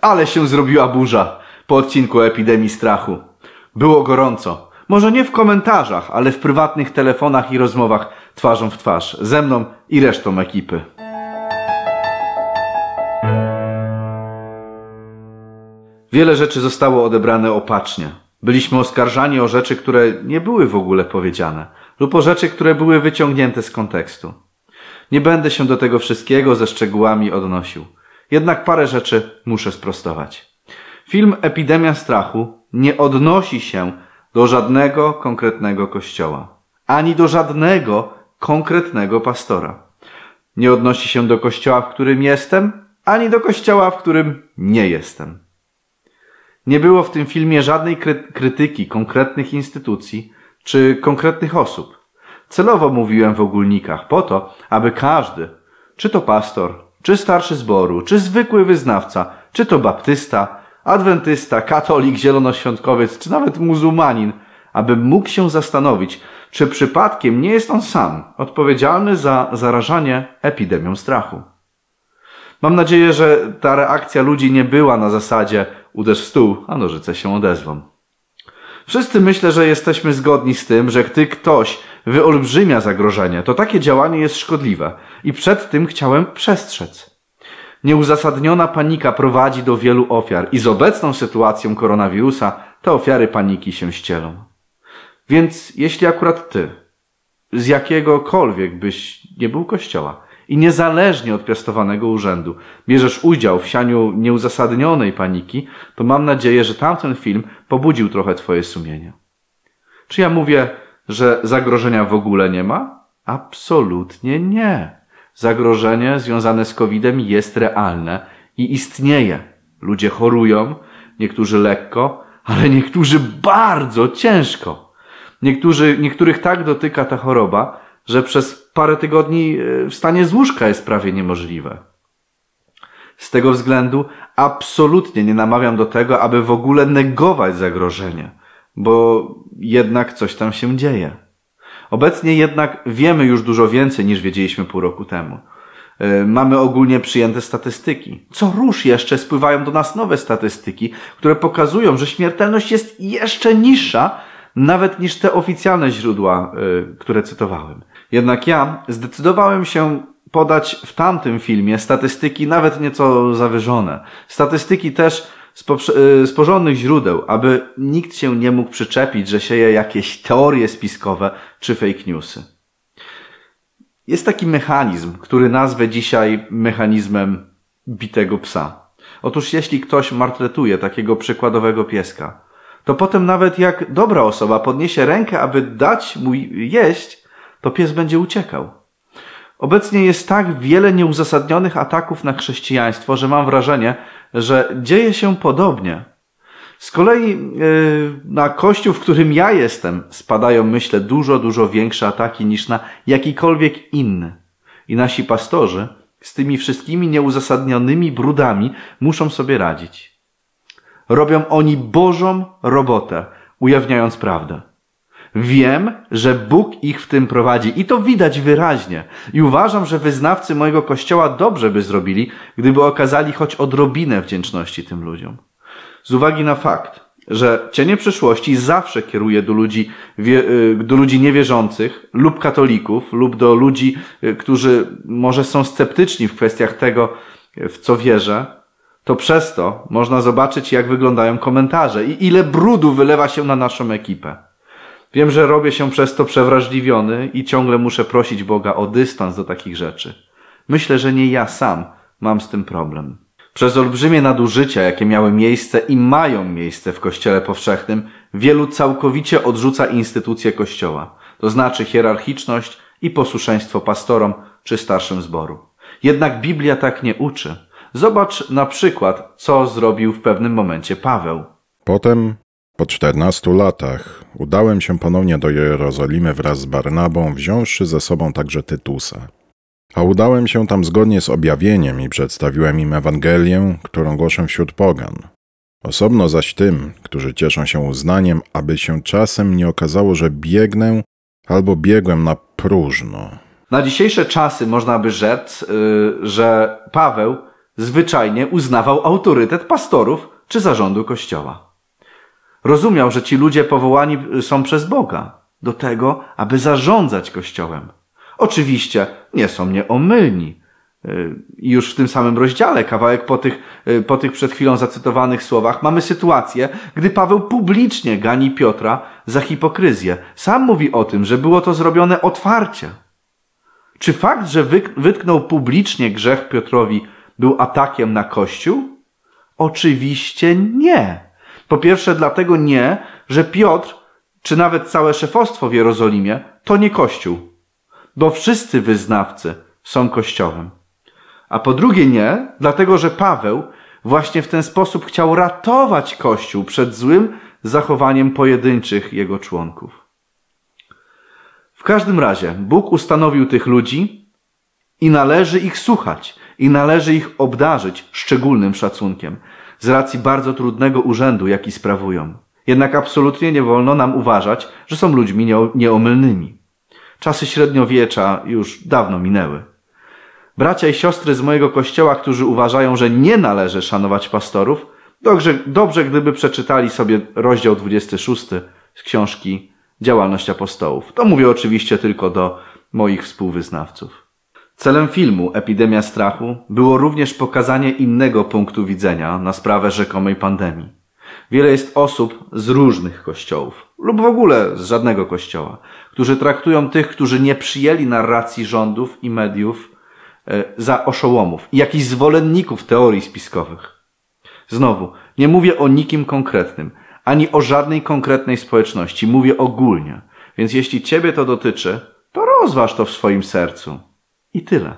Ale się zrobiła burza po odcinku epidemii strachu. Było gorąco. Może nie w komentarzach, ale w prywatnych telefonach i rozmowach twarzą w twarz. Ze mną i resztą ekipy. Wiele rzeczy zostało odebrane opacznie. Byliśmy oskarżani o rzeczy, które nie były w ogóle powiedziane, lub o rzeczy, które były wyciągnięte z kontekstu. Nie będę się do tego wszystkiego ze szczegółami odnosił. Jednak parę rzeczy muszę sprostować. Film Epidemia Strachu nie odnosi się do żadnego konkretnego kościoła, ani do żadnego konkretnego pastora. Nie odnosi się do kościoła, w którym jestem, ani do kościoła, w którym nie jestem. Nie było w tym filmie żadnej krytyki konkretnych instytucji czy konkretnych osób. Celowo mówiłem w ogólnikach po to, aby każdy, czy to pastor, czy starszy zboru, czy zwykły wyznawca, czy to baptysta, adwentysta, katolik, zielonoświątkowiec, czy nawet muzułmanin, aby mógł się zastanowić, czy przypadkiem nie jest on sam odpowiedzialny za zarażanie epidemią strachu. Mam nadzieję, że ta reakcja ludzi nie była na zasadzie uderz w stół, a nożyce się odezwą. Wszyscy myślę, że jesteśmy zgodni z tym, że gdy ktoś wyolbrzymia zagrożenie, to takie działanie jest szkodliwe i przed tym chciałem przestrzec. Nieuzasadniona panika prowadzi do wielu ofiar i z obecną sytuacją koronawirusa te ofiary paniki się ścielą. Więc jeśli akurat ty, z jakiegokolwiek byś nie był kościoła, i niezależnie od piastowanego urzędu bierzesz udział w sianiu nieuzasadnionej paniki, to mam nadzieję, że tamten film pobudził trochę twoje sumienie. Czy ja mówię, że zagrożenia w ogóle nie ma? Absolutnie nie. Zagrożenie związane z COVID-em jest realne i istnieje. Ludzie chorują, niektórzy lekko, ale niektórzy bardzo ciężko. Niektórzy, niektórych tak dotyka ta choroba, że przez parę tygodni e, wstanie z łóżka jest prawie niemożliwe. Z tego względu absolutnie nie namawiam do tego, aby w ogóle negować zagrożenie, bo jednak coś tam się dzieje. Obecnie jednak wiemy już dużo więcej niż wiedzieliśmy pół roku temu. E, mamy ogólnie przyjęte statystyki. Co rusz jeszcze spływają do nas nowe statystyki, które pokazują, że śmiertelność jest jeszcze niższa nawet niż te oficjalne źródła, e, które cytowałem. Jednak ja zdecydowałem się podać w tamtym filmie statystyki nawet nieco zawyżone. Statystyki też z, y, z porządnych źródeł, aby nikt się nie mógł przyczepić, że sieje jakieś teorie spiskowe czy fake newsy. Jest taki mechanizm, który nazwę dzisiaj mechanizmem bitego psa. Otóż jeśli ktoś martretuje takiego przykładowego pieska, to potem nawet jak dobra osoba podniesie rękę, aby dać mu jeść, to pies będzie uciekał. Obecnie jest tak wiele nieuzasadnionych ataków na chrześcijaństwo, że mam wrażenie, że dzieje się podobnie. Z kolei yy, na kościół, w którym ja jestem, spadają, myślę, dużo, dużo większe ataki niż na jakikolwiek inny. I nasi pastorzy z tymi wszystkimi nieuzasadnionymi brudami muszą sobie radzić. Robią oni Bożą robotę, ujawniając prawdę. Wiem, że Bóg ich w tym prowadzi i to widać wyraźnie. I uważam, że wyznawcy mojego kościoła dobrze by zrobili, gdyby okazali choć odrobinę wdzięczności tym ludziom. Z uwagi na fakt, że cienie przyszłości zawsze kieruje do ludzi, y, do ludzi niewierzących lub katolików lub do ludzi, y, którzy może są sceptyczni w kwestiach tego, w co wierzę, to przez to można zobaczyć, jak wyglądają komentarze i ile brudu wylewa się na naszą ekipę. Wiem, że robię się przez to przewrażliwiony i ciągle muszę prosić Boga o dystans do takich rzeczy. Myślę, że nie ja sam mam z tym problem. Przez olbrzymie nadużycia, jakie miały miejsce i mają miejsce w Kościele powszechnym, wielu całkowicie odrzuca instytucje Kościoła, to znaczy hierarchiczność i posłuszeństwo pastorom czy starszym zboru. Jednak Biblia tak nie uczy. Zobacz na przykład, co zrobił w pewnym momencie Paweł. Potem po czternastu latach udałem się ponownie do Jerozolimy wraz z Barnabą, wziąwszy ze sobą także Tytusa. A udałem się tam zgodnie z objawieniem i przedstawiłem im Ewangelię, którą głoszę wśród pogan. Osobno zaś tym, którzy cieszą się uznaniem, aby się czasem nie okazało, że biegnę albo biegłem na próżno. Na dzisiejsze czasy można by rzec, yy, że Paweł zwyczajnie uznawał autorytet pastorów czy zarządu kościoła. Rozumiał, że ci ludzie powołani są przez Boga do tego, aby zarządzać kościołem. Oczywiście nie są nieomylni. Y, już w tym samym rozdziale, kawałek po tych, y, po tych przed chwilą zacytowanych słowach, mamy sytuację, gdy Paweł publicznie gani Piotra za hipokryzję. Sam mówi o tym, że było to zrobione otwarcie. Czy fakt, że wytknął publicznie grzech Piotrowi, był atakiem na Kościół? Oczywiście nie. Po pierwsze, dlatego nie, że Piotr, czy nawet całe szefostwo w Jerozolimie, to nie Kościół, bo wszyscy wyznawcy są Kościołem. A po drugie nie, dlatego że Paweł właśnie w ten sposób chciał ratować Kościół przed złym zachowaniem pojedynczych jego członków. W każdym razie Bóg ustanowił tych ludzi i należy ich słuchać i należy ich obdarzyć szczególnym szacunkiem z racji bardzo trudnego urzędu, jaki sprawują. Jednak absolutnie nie wolno nam uważać, że są ludźmi nieomylnymi. Czasy średniowiecza już dawno minęły. Bracia i siostry z mojego kościoła, którzy uważają, że nie należy szanować pastorów, dobrze, dobrze gdyby przeczytali sobie rozdział 26 z książki Działalność apostołów. To mówię oczywiście tylko do moich współwyznawców. Celem filmu Epidemia Strachu było również pokazanie innego punktu widzenia na sprawę rzekomej pandemii. Wiele jest osób z różnych kościołów lub w ogóle z żadnego kościoła, którzy traktują tych, którzy nie przyjęli narracji rządów i mediów e, za oszołomów jakichś zwolenników teorii spiskowych. Znowu, nie mówię o nikim konkretnym, ani o żadnej konkretnej społeczności, mówię ogólnie. Więc jeśli ciebie to dotyczy, to rozważ to w swoim sercu. I tyle.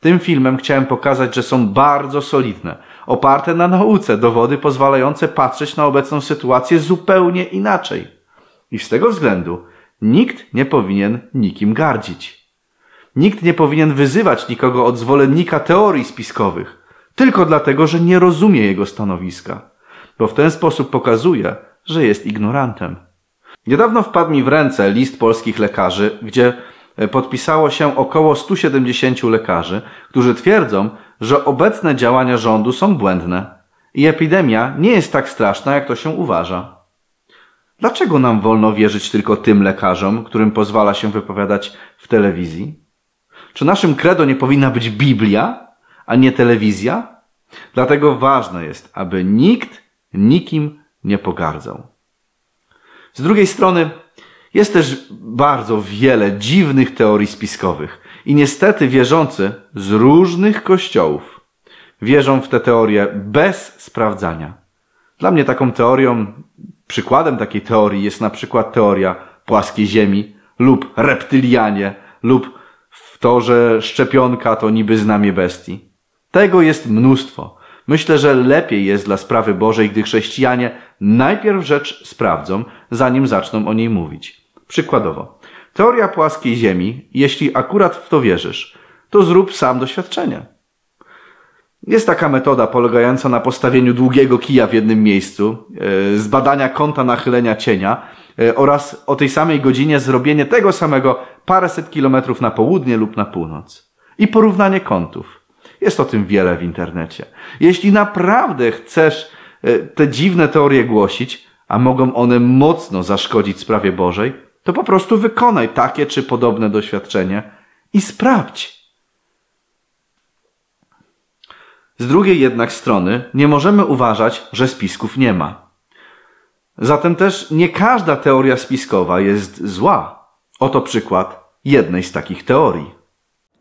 Tym filmem chciałem pokazać, że są bardzo solidne, oparte na nauce dowody pozwalające patrzeć na obecną sytuację zupełnie inaczej. I z tego względu nikt nie powinien nikim gardzić. Nikt nie powinien wyzywać nikogo od zwolennika teorii spiskowych, tylko dlatego, że nie rozumie jego stanowiska, bo w ten sposób pokazuje, że jest ignorantem. Niedawno wpadł mi w ręce list polskich lekarzy, gdzie podpisało się około 170 lekarzy, którzy twierdzą, że obecne działania rządu są błędne i epidemia nie jest tak straszna, jak to się uważa. Dlaczego nam wolno wierzyć tylko tym lekarzom, którym pozwala się wypowiadać w telewizji? Czy naszym credo nie powinna być Biblia, a nie telewizja? Dlatego ważne jest, aby nikt nikim nie pogardzał. Z drugiej strony, jest też bardzo wiele dziwnych teorii spiskowych i niestety wierzący z różnych kościołów wierzą w te teorie bez sprawdzania. Dla mnie taką teorią, przykładem takiej teorii jest na przykład teoria płaskiej ziemi lub reptylianie lub w to, że szczepionka to niby znamie bestii. Tego jest mnóstwo. Myślę, że lepiej jest dla sprawy Bożej, gdy chrześcijanie najpierw rzecz sprawdzą, zanim zaczną o niej mówić. Przykładowo, teoria płaskiej Ziemi, jeśli akurat w to wierzysz, to zrób sam doświadczenie. Jest taka metoda polegająca na postawieniu długiego kija w jednym miejscu, e, zbadania kąta nachylenia cienia e, oraz o tej samej godzinie zrobienie tego samego paręset kilometrów na południe lub na północ. I porównanie kątów. Jest o tym wiele w internecie. Jeśli naprawdę chcesz e, te dziwne teorie głosić, a mogą one mocno zaszkodzić sprawie Bożej, to po prostu wykonaj takie czy podobne doświadczenie i sprawdź. Z drugiej jednak strony nie możemy uważać, że spisków nie ma. Zatem też nie każda teoria spiskowa jest zła. Oto przykład jednej z takich teorii.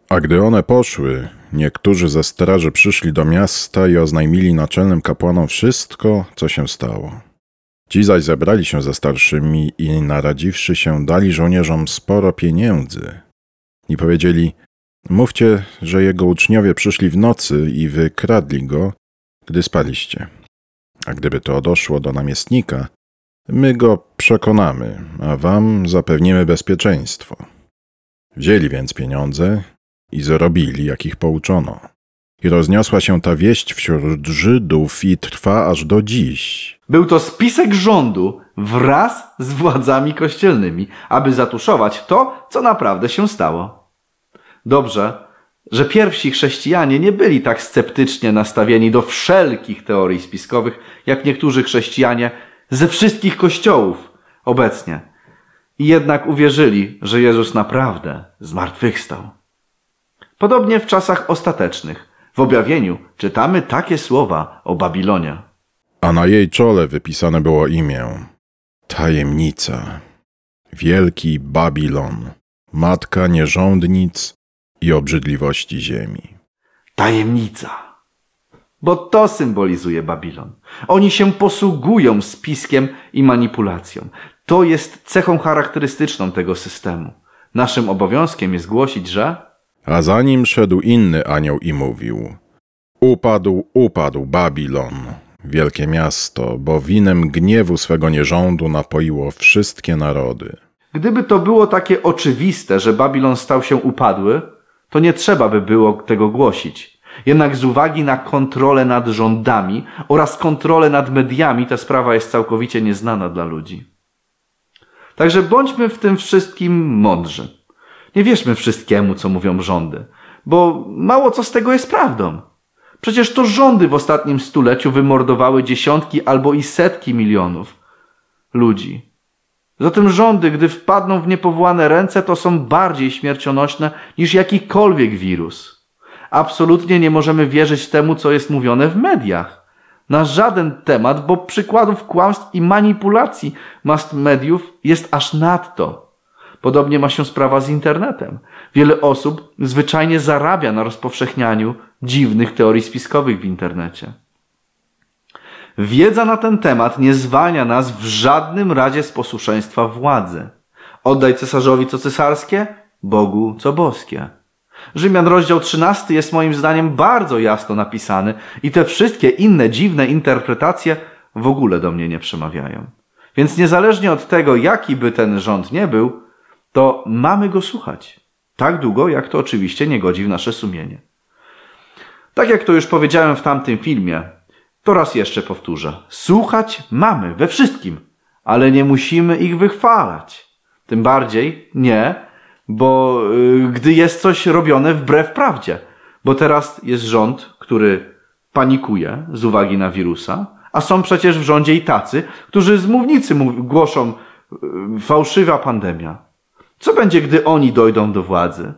A gdy one poszły, niektórzy ze straży przyszli do miasta i oznajmili naczelnym kapłanom wszystko, co się stało. Ci zaś zebrali się ze starszymi i naradziwszy się, dali żołnierzom sporo pieniędzy. I powiedzieli, mówcie, że jego uczniowie przyszli w nocy i wykradli go, gdy spaliście. A gdyby to doszło do namiestnika, my go przekonamy, a wam zapewnimy bezpieczeństwo. Wzięli więc pieniądze i zrobili, jak ich pouczono. I rozniosła się ta wieść wśród Żydów i trwa aż do dziś. Był to spisek rządu wraz z władzami kościelnymi, aby zatuszować to, co naprawdę się stało. Dobrze, że pierwsi chrześcijanie nie byli tak sceptycznie nastawieni do wszelkich teorii spiskowych, jak niektórzy chrześcijanie ze wszystkich kościołów obecnie. I jednak uwierzyli, że Jezus naprawdę zmartwychwstał. Podobnie w czasach ostatecznych. W objawieniu czytamy takie słowa o Babilonie. A na jej czole wypisane było imię Tajemnica. Wielki Babilon, matka nierządnic i obrzydliwości ziemi. Tajemnica. Bo to symbolizuje Babilon. Oni się posługują spiskiem i manipulacją. To jest cechą charakterystyczną tego systemu. Naszym obowiązkiem jest głosić, że A za nim szedł inny anioł i mówił: Upadł, upadł Babilon, wielkie miasto, bo winem gniewu swego nierządu napoiło wszystkie narody. Gdyby to było takie oczywiste, że Babilon stał się upadły, to nie trzeba by było tego głosić. Jednak z uwagi na kontrolę nad rządami oraz kontrolę nad mediami ta sprawa jest całkowicie nieznana dla ludzi. Także bądźmy w tym wszystkim mądrzy. Nie wierzmy wszystkiemu, co mówią rządy, bo mało co z tego jest prawdą. Przecież to rządy w ostatnim stuleciu wymordowały dziesiątki albo i setki milionów ludzi. Zatem rządy, gdy wpadną w niepowołane ręce, to są bardziej śmiercionośne niż jakikolwiek wirus. Absolutnie nie możemy wierzyć temu, co jest mówione w mediach. Na żaden temat, bo przykładów kłamstw i manipulacji mass mediów jest aż nadto. Podobnie ma się sprawa z internetem. Wiele osób zwyczajnie zarabia na rozpowszechnianiu dziwnych teorii spiskowych w internecie. Wiedza na ten temat nie zwalnia nas w żadnym razie z posłuszeństwa władzy. Oddaj cesarzowi co cesarskie, Bogu co boskie. Rzymian rozdział 13 jest moim zdaniem bardzo jasno napisany i te wszystkie inne dziwne interpretacje w ogóle do mnie nie przemawiają. Więc niezależnie od tego, jaki by ten rząd nie był, to mamy go słuchać. Tak długo, jak to oczywiście nie godzi w nasze sumienie. Tak jak to już powiedziałem w tamtym filmie, to raz jeszcze powtórzę. Słuchać mamy we wszystkim, ale nie musimy ich wychwalać. Tym bardziej nie, bo y, gdy jest coś robione wbrew prawdzie. Bo teraz jest rząd, który panikuje z uwagi na wirusa, a są przecież w rządzie i tacy, którzy z mównicy głoszą y, fałszywa pandemia. Co będzie, gdy oni dojdą do władzy?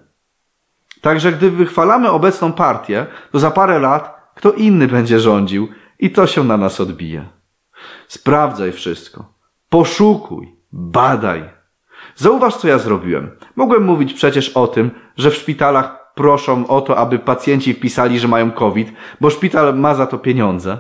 Także gdy wychwalamy obecną partię, to za parę lat kto inny będzie rządził i to się na nas odbije. Sprawdzaj wszystko. Poszukuj, badaj. Zauważ, co ja zrobiłem. Mogłem mówić przecież o tym, że w szpitalach proszą o to, aby pacjenci wpisali, że mają COVID, bo szpital ma za to pieniądze.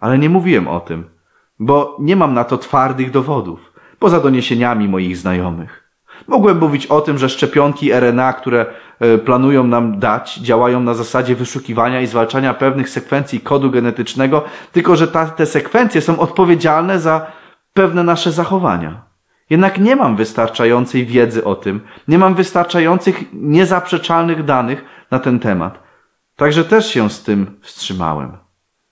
Ale nie mówiłem o tym, bo nie mam na to twardych dowodów, poza doniesieniami moich znajomych. Mogłem mówić o tym, że szczepionki RNA, które e, planują nam dać, działają na zasadzie wyszukiwania i zwalczania pewnych sekwencji kodu genetycznego, tylko że ta, te sekwencje są odpowiedzialne za pewne nasze zachowania. Jednak nie mam wystarczającej wiedzy o tym, nie mam wystarczających niezaprzeczalnych danych na ten temat. Także też się z tym wstrzymałem.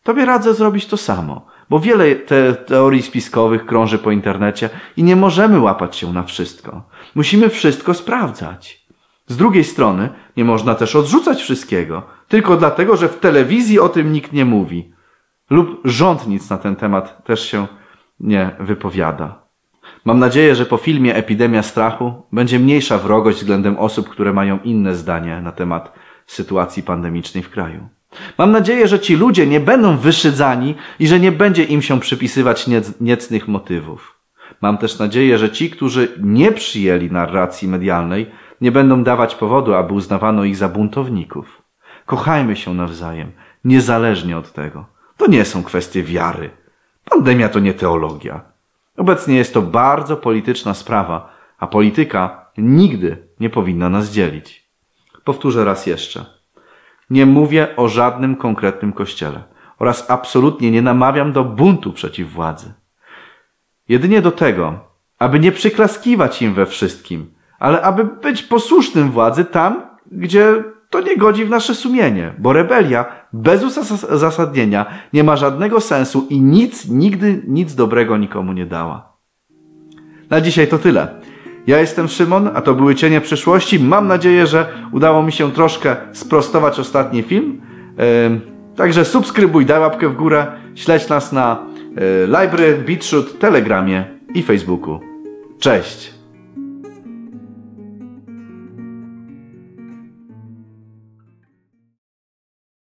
Tobie radzę zrobić to samo, bo wiele te teorii spiskowych krąży po internecie i nie możemy łapać się na wszystko. Musimy wszystko sprawdzać. Z drugiej strony nie można też odrzucać wszystkiego, tylko dlatego, że w telewizji o tym nikt nie mówi. Lub rząd nic na ten temat też się nie wypowiada. Mam nadzieję, że po filmie Epidemia Strachu będzie mniejsza wrogość względem osób, które mają inne zdanie na temat sytuacji pandemicznej w kraju. Mam nadzieję, że ci ludzie nie będą wyszydzani i że nie będzie im się przypisywać niecnych motywów. Mam też nadzieję, że ci, którzy nie przyjęli narracji medialnej, nie będą dawać powodu, aby uznawano ich za buntowników. Kochajmy się nawzajem, niezależnie od tego. To nie są kwestie wiary. Pandemia to nie teologia. Obecnie jest to bardzo polityczna sprawa, a polityka nigdy nie powinna nas dzielić. Powtórzę raz jeszcze. Nie mówię o żadnym konkretnym kościele oraz absolutnie nie namawiam do buntu przeciw władzy. Jedynie do tego, aby nie przyklaskiwać im we wszystkim, ale aby być posłusznym władzy tam, gdzie to nie godzi w nasze sumienie, bo rebelia bez uzasadnienia nie ma żadnego sensu i nic, nigdy nic dobrego nikomu nie dała. Na dzisiaj to tyle. Ja jestem Szymon, a to były Cienie Przyszłości. Mam nadzieję, że udało mi się troszkę sprostować ostatni film. Także subskrybuj, daj łapkę w górę, śledź nas na e, Library, BitShoot, Telegramie i Facebooku. Cześć!